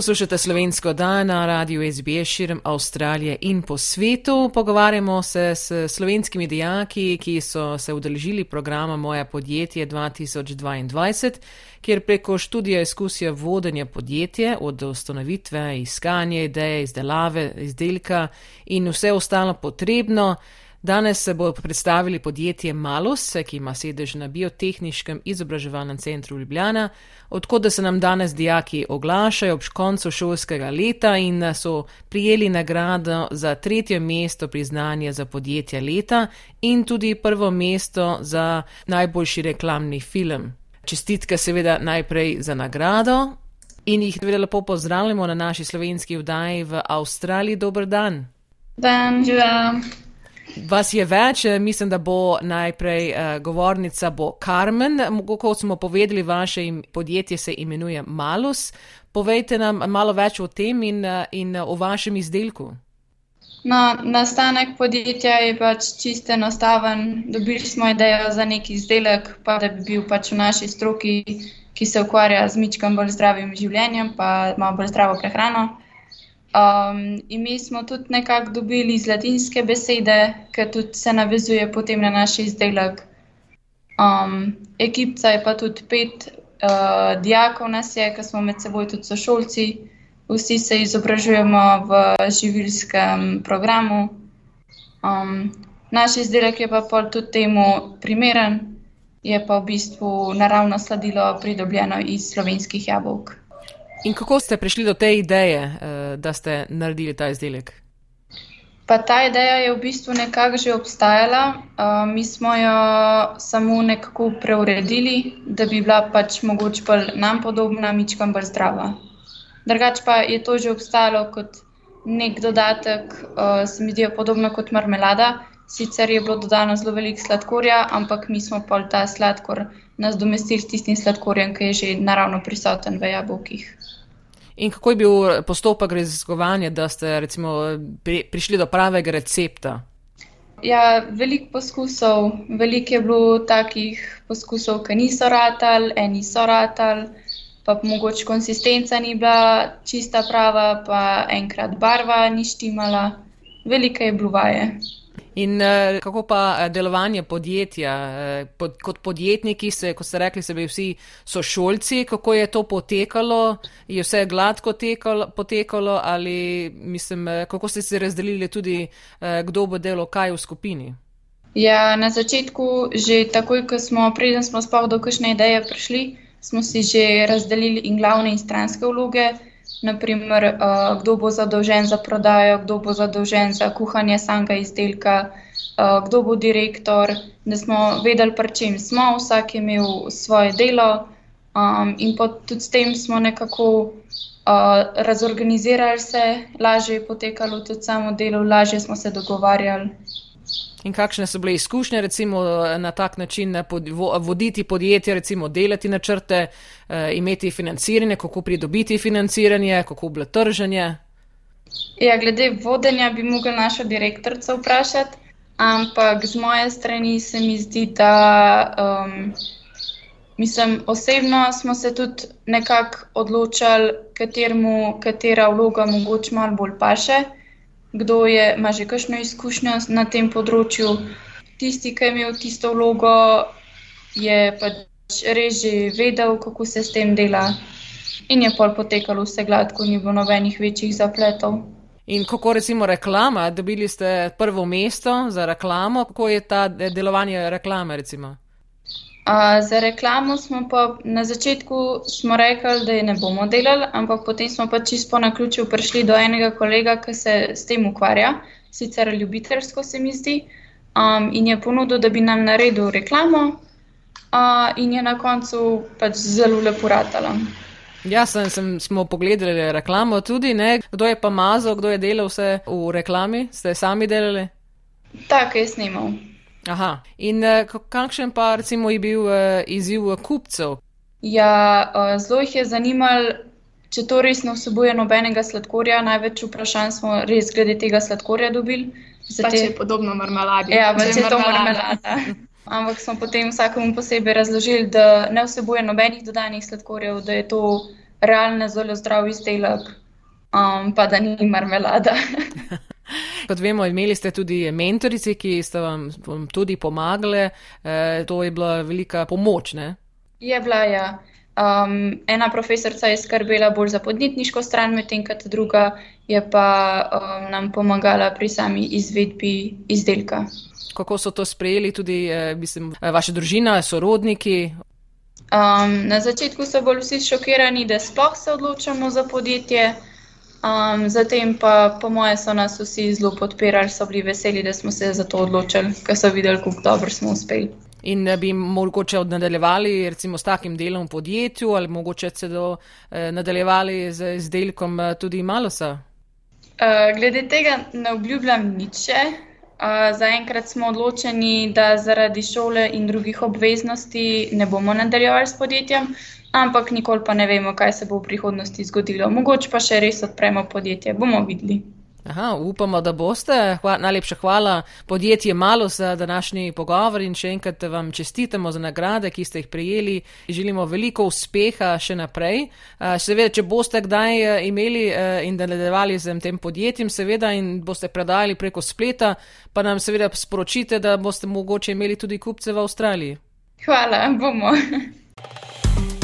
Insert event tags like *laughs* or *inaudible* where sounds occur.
Poslušate slovensko dan na radiju SBS širom Avstralije in po svetu. Pogovarjamo se s slovenskimi dijaki, ki so se udeležili programa Moja podjetje 2022, kjer preko študija izkusijo vodenje podjetja od ustanovitve, iskanje ideje, izdelave izdelka in vse ostalo potrebno. Danes se bo predstavili podjetje Malus, ki ima sedež na biotehničkem izobraževalnem centru Ljubljana, odkud se nam danes dijaki oglašajo ob koncu šolskega leta in so prijeli nagrado za tretje mesto priznanja za podjetje leta in tudi prvo mesto za najboljši reklamni film. Čestitke seveda najprej za nagrado in jih seveda lepo pozdravljamo na naši slovenski vdaji v Avstraliji. Dobr dan. Dan, živa. Vas je več, mislim, da bo najprej uh, govornica bo Carmen. Kot smo povedali, vaše podjetje se imenuje Malus. Povejte nam malo več o tem in, uh, in o vašem izdelku. No, nastanek podjetja je pač čisto enostaven. Dobili smo idejo za neki izdelek, pa da bi bil pač v naši stroki, ki se ukvarja z mičkim bolj zdravim življenjem, pa malo bolj zdravo prehrano. Um, ime smo tudi nekako dobili iz latinske besede, ki tudi se navezuje potem na naš izdelek. Um, ekipca je pa tudi pet uh, dijakov, nas je, ki smo med seboj tudi sošolci, vsi se izobražujemo v živilskem programu. Um, naš izdelek je pa tudi temu primeren, je pa v bistvu naravno sladilo pridobljeno iz slovenskih jabolk. In kako ste prišli do te ideje, eh, da ste naredili ta izdelek? Pa ta ideja je v bistvu nekako že obstajala, uh, mi smo jo samo nekako preuredili, da bi bila pač mogoče bolj nam podobna, mičkam bolj zdrava. Drugač pa je to že obstajalo kot nek dodatek, uh, se mi zdijo podobno kot marmelada. Sicer je bilo dodano zelo veliko sladkorja, ampak mi smo pa ta sladkor nadomestili s tistim sladkorjem, ki je že naravno prisoten v jabolkih. In kako je bil postopek raziskovanja, da ste recimo, pri, prišli do pravega recepta? Ja, veliko poskusov, veliko je bilo takih poskusov, ki niso ratali, eni so ratali, pa mogoče konsistenca ni bila čista prava, pa enkrat barva ni štimala, veliko je bilo vaje. In uh, kako pa eh, delovanje podjetja? Uh, pod, kot podjetniki, se, kot ste rekli, se bi vsi sošolci, kako je to potekalo? Je vse gladko tekalo, potekalo ali mislim, kako ste se razdelili tudi, kdo bo delal kaj v skupini? Ja, na začetku, že takoj, ko smo, preden smo sploh do kakšne ideje prišli, smo si že razdelili in glavne in stranske vloge naprimer, uh, kdo bo zadolžen za prodajo, kdo bo zadolžen za kuhanje samega izdelka, uh, kdo bo direktor, da smo vedeli, pri čem smo, vsak je imel svoje delo um, in tudi s tem smo nekako uh, razorganizirali se, lažje je potekalo tudi samo delo, lažje smo se dogovarjali. In kakšne so bile izkušnje, recimo na tak način voditi podjetje, recimo delati načrte, eh, imeti financiranje, kako pridobiti financiranje, kako bilo trženje? Ja, glede vodenja bi mogla naša direktorica vprašati, ampak z moje strani se mi zdi, da um, mislim, osebno smo se tudi nekako odločali, katermu, katera vloga mogoče malo bolj paše kdo je, ima že kakšno izkušnjo na tem področju. Tisti, ki je imel tisto vlogo, je pač res že vedel, kako se s tem dela, in je pol potekalo vse gladko, ni bilo nobenih večjih zapletov. In kako recimo reklama, dobili ste prvo mesto za reklamo, kako je ta delovanje reklame? Recimo? Za reklamo smo pa na začetku rekli, da je ne bomo delali, ampak potem smo pa čisto na ključu prišli do enega kolega, ki se s tem ukvarja, sicer ljubiteljsko se mi zdi, um, in je ponudil, da bi nam naredil reklamo, uh, in je na koncu pač zelo lepo ratalo. Ja, sem, sem, smo pogledali reklamo tudi, ne? kdo je pa mazal, kdo je delal vse v reklami, ste sami delali? Tako je snimal. Aha. In uh, kakšen pa recimo je bil uh, izziv kupcev? Ja, zelo jih je zanimalo, če to res ne vsebuje nobenega sladkorja. Največ vprašanj smo res glede tega sladkorja dobili. Zato je podobno marmeladi. Ja, pač je to marmelada. *laughs* Ampak smo potem vsakemu posebej razložili, da ne vsebuje nobenih dodanih sladkorjev, da je to realno zelo zdrav izdelek, um, pa da ni marmelada. *laughs* Kot vemo, imeli ste tudi mentorice, ki ste vam tudi pomagali. E, to je bila velika pomoč. Ne? Je bila, ja. Um, ena profesorica je skrbela bolj za podjetniško stran, medtem ko druga je pa um, nam pomagala pri sami izvedbi izdelka. Kako so to sprejeli tudi eh, mislim, vaša družina, sorodniki? Um, na začetku so bili vsi šokirani, da sploh se odločamo za podjetje. Um, zatem pa, po mojem, so nas vsi zelo podpirali, so bili veseli, da smo se za to odločili, ker so videli, kako dobro smo uspeli. In da bi mogoče nadaljevali recimo s takim delom v podjetju ali mogoče celo eh, nadaljevali z izdelkom eh, tudi malosa? Uh, glede tega ne obljubljam nič. Uh, zaenkrat smo odločeni, da zaradi šole in drugih obveznosti ne bomo nadaljevali s podjetjem, ampak nikoli pa ne vemo, kaj se bo v prihodnosti zgodilo. Mogoče pa še res odpremo podjetje, bomo videli. Aha, upamo, da boste. Hva, najlepša hvala podjetje Malo za današnji pogovor in še enkrat vam čestitamo za nagrade, ki ste jih prejeli. Želimo veliko uspeha še naprej. Seveda, če boste kdaj imeli in nadaljevali z tem podjetjem, seveda, in boste predajali preko spleta, pa nam seveda sporočite, da boste mogoče imeli tudi kupce v Avstraliji. Hvala, bomo. *laughs*